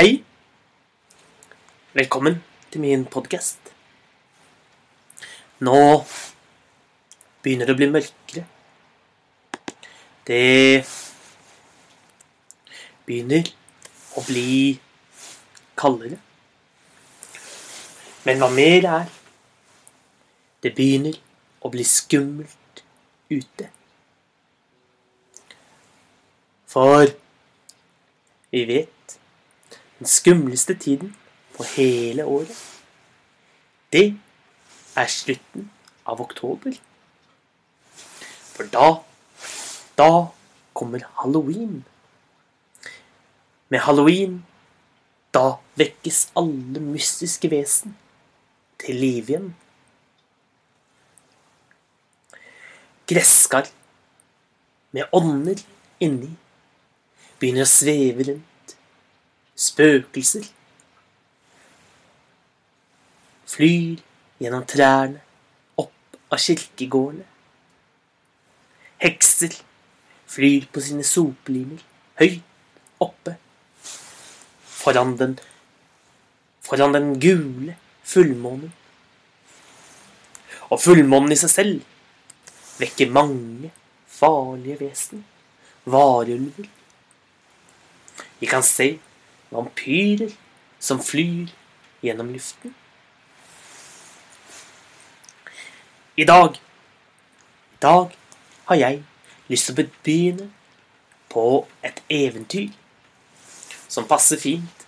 Hei. Velkommen til min podkast. Nå begynner det å bli mørkere. Det begynner å bli kaldere. Men hva mer er Det begynner å bli skummelt ute. For vi vet den skumleste tiden på hele året. Det er slutten av oktober. For da da kommer halloween. Med halloween da vekkes alle mystiske vesen til live igjen. Gresskar med ånder inni begynner å sveve rundt. Spøkelser flyr gjennom trærne, opp av kirkegårdene. Hekser flyr på sine sopelimer høyt oppe foran den, foran den gule fullmånen. Og fullmånen i seg selv vekker mange farlige vesen. Varulver. Vi kan se vampyrer som flyr gjennom luften. I dag I dag har jeg lyst til å begynne på et eventyr som passer fint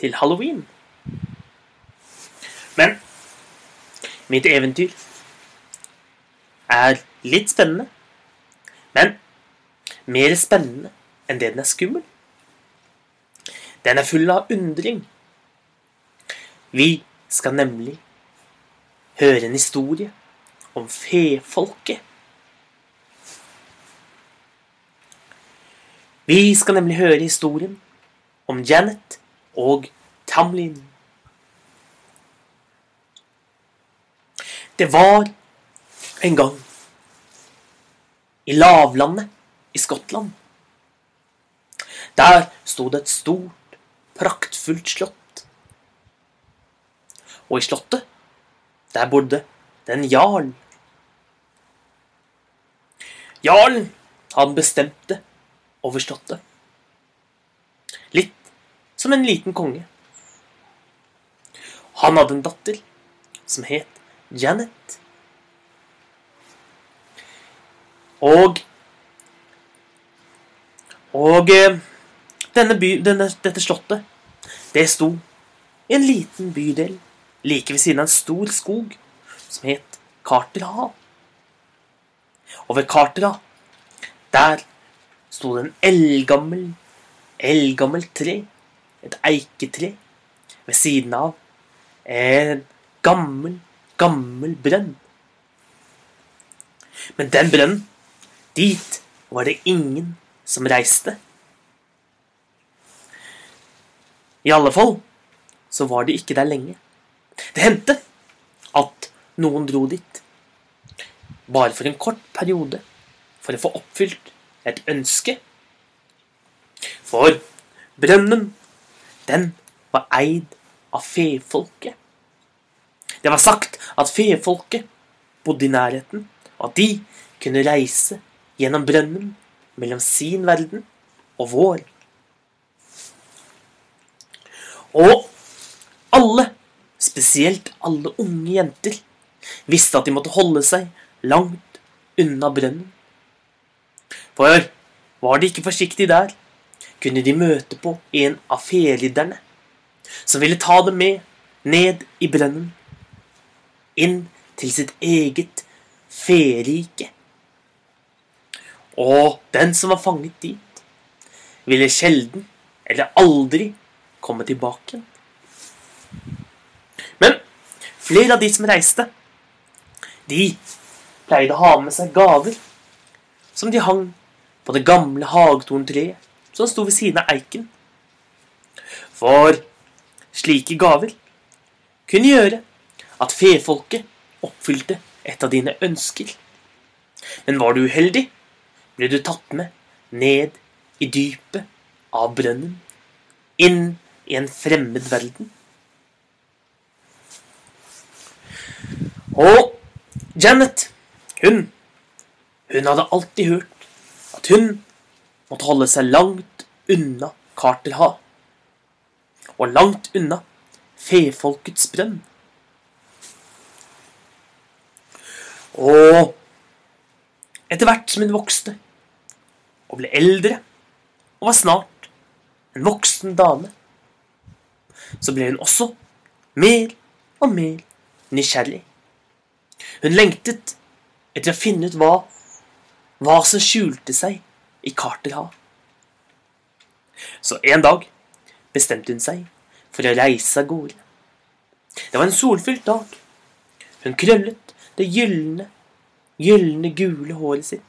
til halloween. Men mitt eventyr er litt spennende. Men mer spennende enn det den er skummel. Den er full av undring. Vi skal nemlig høre en historie om fefolket. Vi skal nemlig høre historien om Janet og Tamlin. Det var en gang i lavlandet i Skottland. Der sto det et stort, praktfullt slott. Og i slottet, der bodde det en jarl. Jarlen, han bestemte over slottet. Litt som en liten konge. Han hadde en datter som het Janet. Og Og eh, denne by, denne, dette slottet, det sto i en liten bydel like ved siden av en stor skog som het Carterha. Og ved Carterha, der sto det en eldgammel, eldgammelt tre, et eiketre, ved siden av en gammel, gammel brønn. Men den brønnen, dit var det ingen som reiste. I alle fall så var de ikke der lenge. Det hendte at noen dro dit. Bare for en kort periode. For å få oppfylt et ønske. For brønnen, den var eid av fefolket. Det var sagt at fefolket bodde i nærheten, og at de kunne reise gjennom brønnen mellom sin verden og vår. Og alle, spesielt alle unge jenter, visste at de måtte holde seg langt unna brønnen. For var de ikke forsiktige der, kunne de møte på en av feridderne som ville ta dem med ned i brønnen, inn til sitt eget ferike. Og den som var fanget dit, ville sjelden eller aldri komme tilbake. Men flere av de som reiste, de pleide å ha med seg gaver som de hang på det gamle hagtorntreet som sto ved siden av eiken. For slike gaver kunne gjøre at fefolket oppfylte et av dine ønsker. Men var du uheldig, ble du tatt med ned i dypet av brønnen, inn i en fremmed verden. Og Janet, hun Hun hadde alltid hørt at hun måtte holde seg langt unna Carterha. Og langt unna fefolkets brønn. Og etter hvert som hun vokste og ble eldre og var snart en voksen dame, så ble hun også mer og mer nysgjerrig. Hun lengtet etter å finne ut hva, hva som skjulte seg i Carterhav. Så en dag bestemte hun seg for å reise av gårde. Det var en solfylt dag. Hun krøllet det gylne, gylne gule håret sitt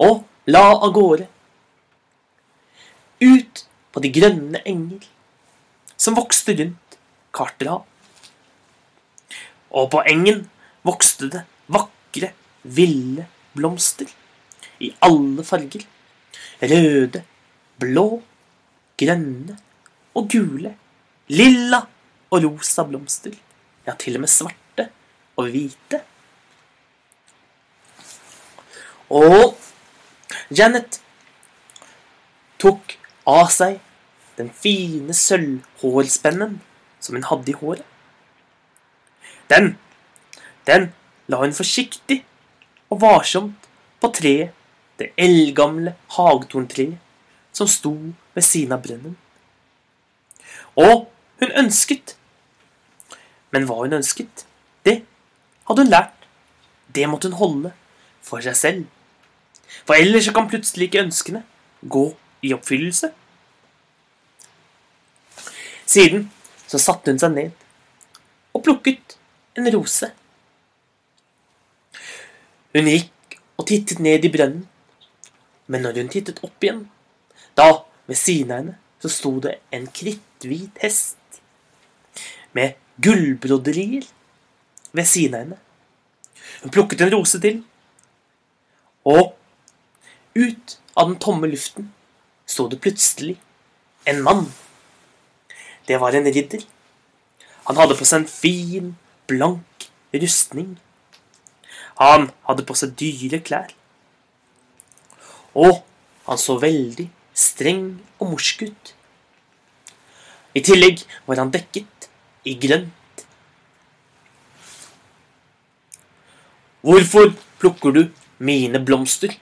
og la av gårde. Ut på de grønne enger som vokste rundt Carterhav. Og på engen vokste det vakre, ville blomster i alle farger. Røde, blå, grønne og gule. Lilla og rosa blomster. Ja, til og med svarte og hvite. Og Janet tok av seg den fine sølvhårspennen som hun hadde i håret. Den, den la hun forsiktig og varsomt på treet, det eldgamle hagtorntreet som sto ved siden av brønnen. Og hun ønsket. Men hva hun ønsket, det hadde hun lært. Det måtte hun holde for seg selv. For ellers kan plutselig ikke ønskene gå i oppfyllelse. Siden så satte hun seg ned og plukket en rose. Hun gikk og tittet ned i brønnen, men når hun tittet opp igjen, da, ved siden av henne, så sto det en kritthvit hest med gullbroderier ved siden av henne. Hun plukket en rose til, og ut av den tomme luften sto det plutselig en mann. Det var en ridder. Han hadde på seg en fin, blank rustning. Han hadde på seg dyre klær. Og han så veldig streng og morsk ut. I tillegg var han dekket i grønt. Hvorfor plukker du mine blomster?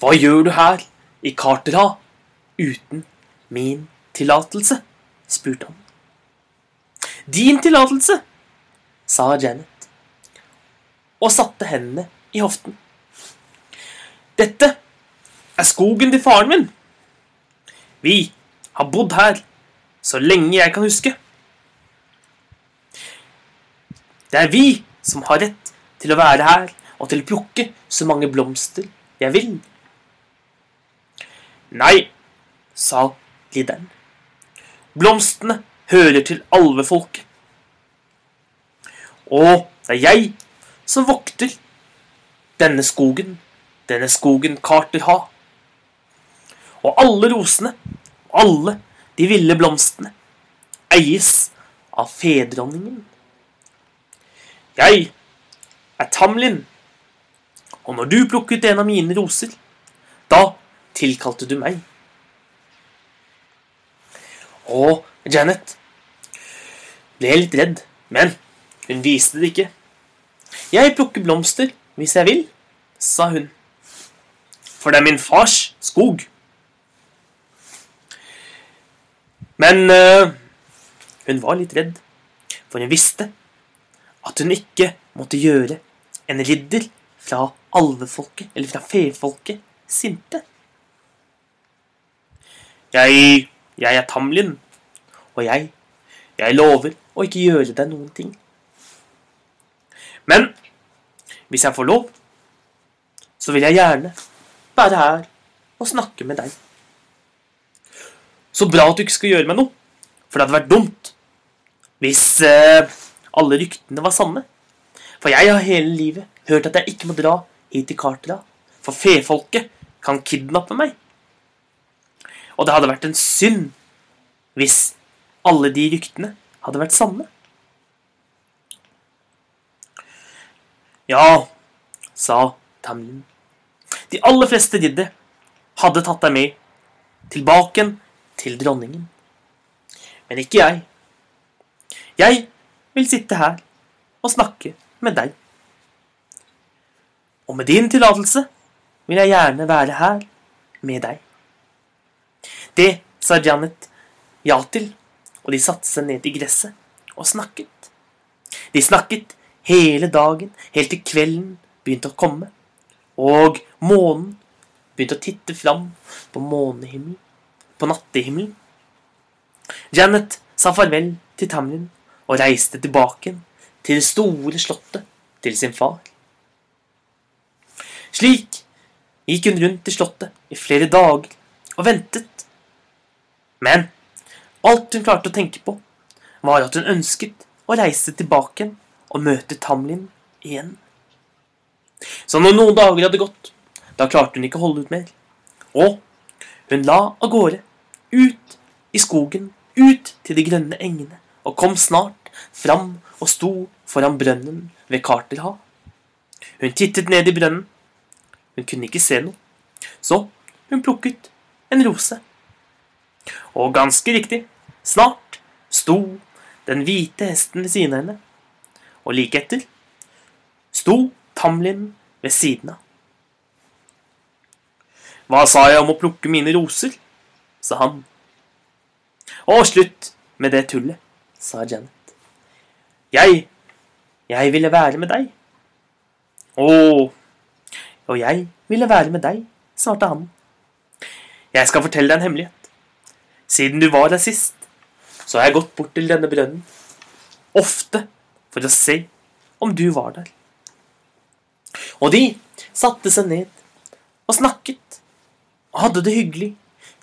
Hva gjør du her i Carterha uten min tillatelse? Spurte han. Din tillatelse, sa Janet og satte hendene i hoften. Dette er skogen til faren min. Vi har bodd her så lenge jeg kan huske. Det er vi som har rett til å være her og til å plukke så mange blomster jeg vil. Nei, sa ridderen. Blomstene hører til alvefolket. Og det er jeg som vokter denne skogen, denne skogen Carter har. Og alle rosene, alle de ville blomstene, eies av fedronningen. Jeg er Tamlin, og når du plukket en av mine roser, da tilkalte du meg. Og Janet ble litt redd, men hun viste det ikke. Jeg plukker blomster hvis jeg vil, sa hun. For det er min fars skog. Men uh, hun var litt redd, for hun visste at hun ikke måtte gjøre en ridder fra alvefolket, eller fra fefolket, sinte. Jeg, jeg er Tamlin, og jeg, jeg lover å ikke gjøre deg noen ting. Men hvis jeg får lov, så vil jeg gjerne være her og snakke med deg. Så bra at du ikke skal gjøre meg noe, for det hadde vært dumt hvis eh, alle ryktene var sanne. For jeg har hele livet hørt at jeg ikke må dra hit til Kartra, for fefolket kan kidnappe meg. Og det hadde vært en synd hvis alle de ryktene hadde vært sanne? Ja, sa Tamlin. De aller fleste riddere hadde tatt deg med tilbake til dronningen. Men ikke jeg. Jeg vil sitte her og snakke med deg. Og med din tillatelse vil jeg gjerne være her med deg. Det sa Janet ja til, og de satte seg ned i gresset og snakket. De snakket hele dagen, helt til kvelden begynte å komme, og månen begynte å titte fram på månehimmelen, på nattehimmelen. Janet sa farvel til Tamlin og reiste tilbake til det store slottet til sin far. Slik gikk hun rundt i slottet i flere dager og ventet. Men alt hun klarte å tenke på, var at hun ønsket å reise tilbake og møte Tamlin igjen. Så når noen dager hadde gått, da klarte hun ikke å holde ut mer. Og hun la av gårde, ut i skogen, ut til de grønne engene, og kom snart fram og sto foran brønnen ved Karterha. Hun tittet ned i brønnen. Hun kunne ikke se noe. Så hun plukket en rose. Og ganske riktig, snart sto den hvite hesten ved siden av henne. Og like etter sto Tamlin ved siden av. Hva sa jeg om å plukke mine roser? sa han. Og slutt med det tullet, sa Janet. Jeg jeg ville være med deg. Å, og jeg ville være med deg, svarte han. Jeg skal fortelle deg en hemmelighet. Siden du var der sist, så har jeg gått bort til denne brønnen. Ofte for å se om du var der. Og de satte seg ned og snakket og hadde det hyggelig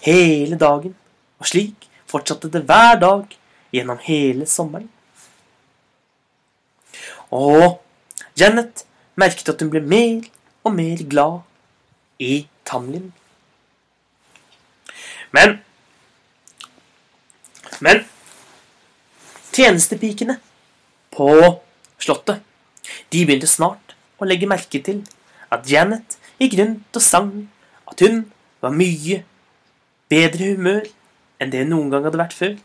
hele dagen. Og slik fortsatte det hver dag gjennom hele sommeren. Og Janet merket at hun ble mer og mer glad i Tamlin. Men Men tjenestepikene på slottet de begynte snart å legge merke til at Janet gikk rundt og sang at hun var mye bedre humør enn det hun noen gang hadde vært før.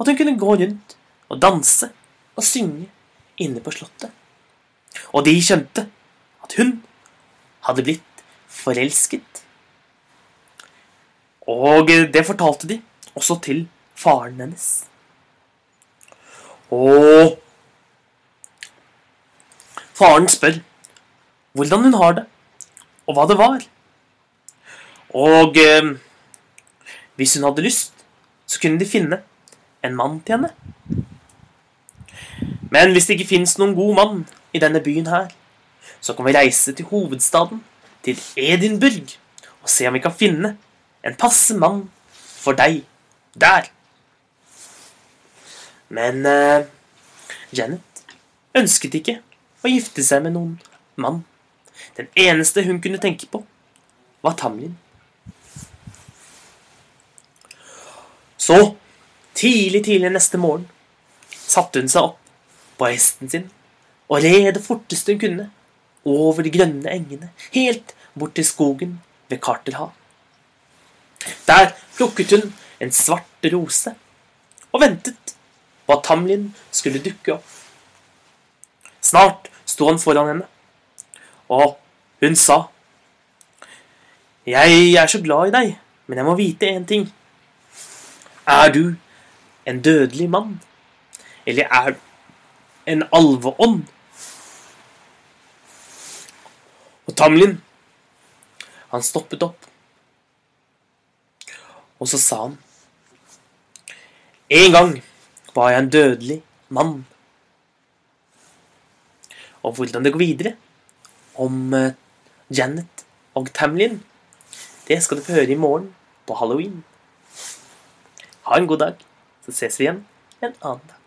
At hun kunne gå rundt og danse og synge inne på slottet. Og de skjønte at hun hadde blitt forelsket. Og det fortalte de også til faren hennes. Og faren spør hvordan hun har det, og hva det var. Og eh, hvis hun hadde lyst, så kunne de finne en mann til henne. Men hvis det ikke fins noen god mann i denne byen her, så kan vi reise til hovedstaden, til Edinburgh, og se om vi kan finne en passe mann for deg der. Men uh, Janet ønsket ikke å gifte seg med noen mann. Den eneste hun kunne tenke på, var Tamlin. Så, tidlig, tidlig neste morgen, satte hun seg opp på hesten sin og red det forteste hun kunne over de grønne engene, helt bort til skogen ved Carterhav. Der plukket hun en svart rose og ventet på at Tamlin skulle dukke opp. Snart sto han foran henne, og hun sa Jeg er så glad i deg, men jeg må vite én ting. Er du en dødelig mann, eller er du en alveånd. Og Tamlin, han stoppet opp. Og så sa han En gang var jeg en dødelig mann. Og hvordan det går videre om uh, Janet og Tamlin, det skal du få høre i morgen på halloween. Ha en god dag, så ses vi igjen en annen dag.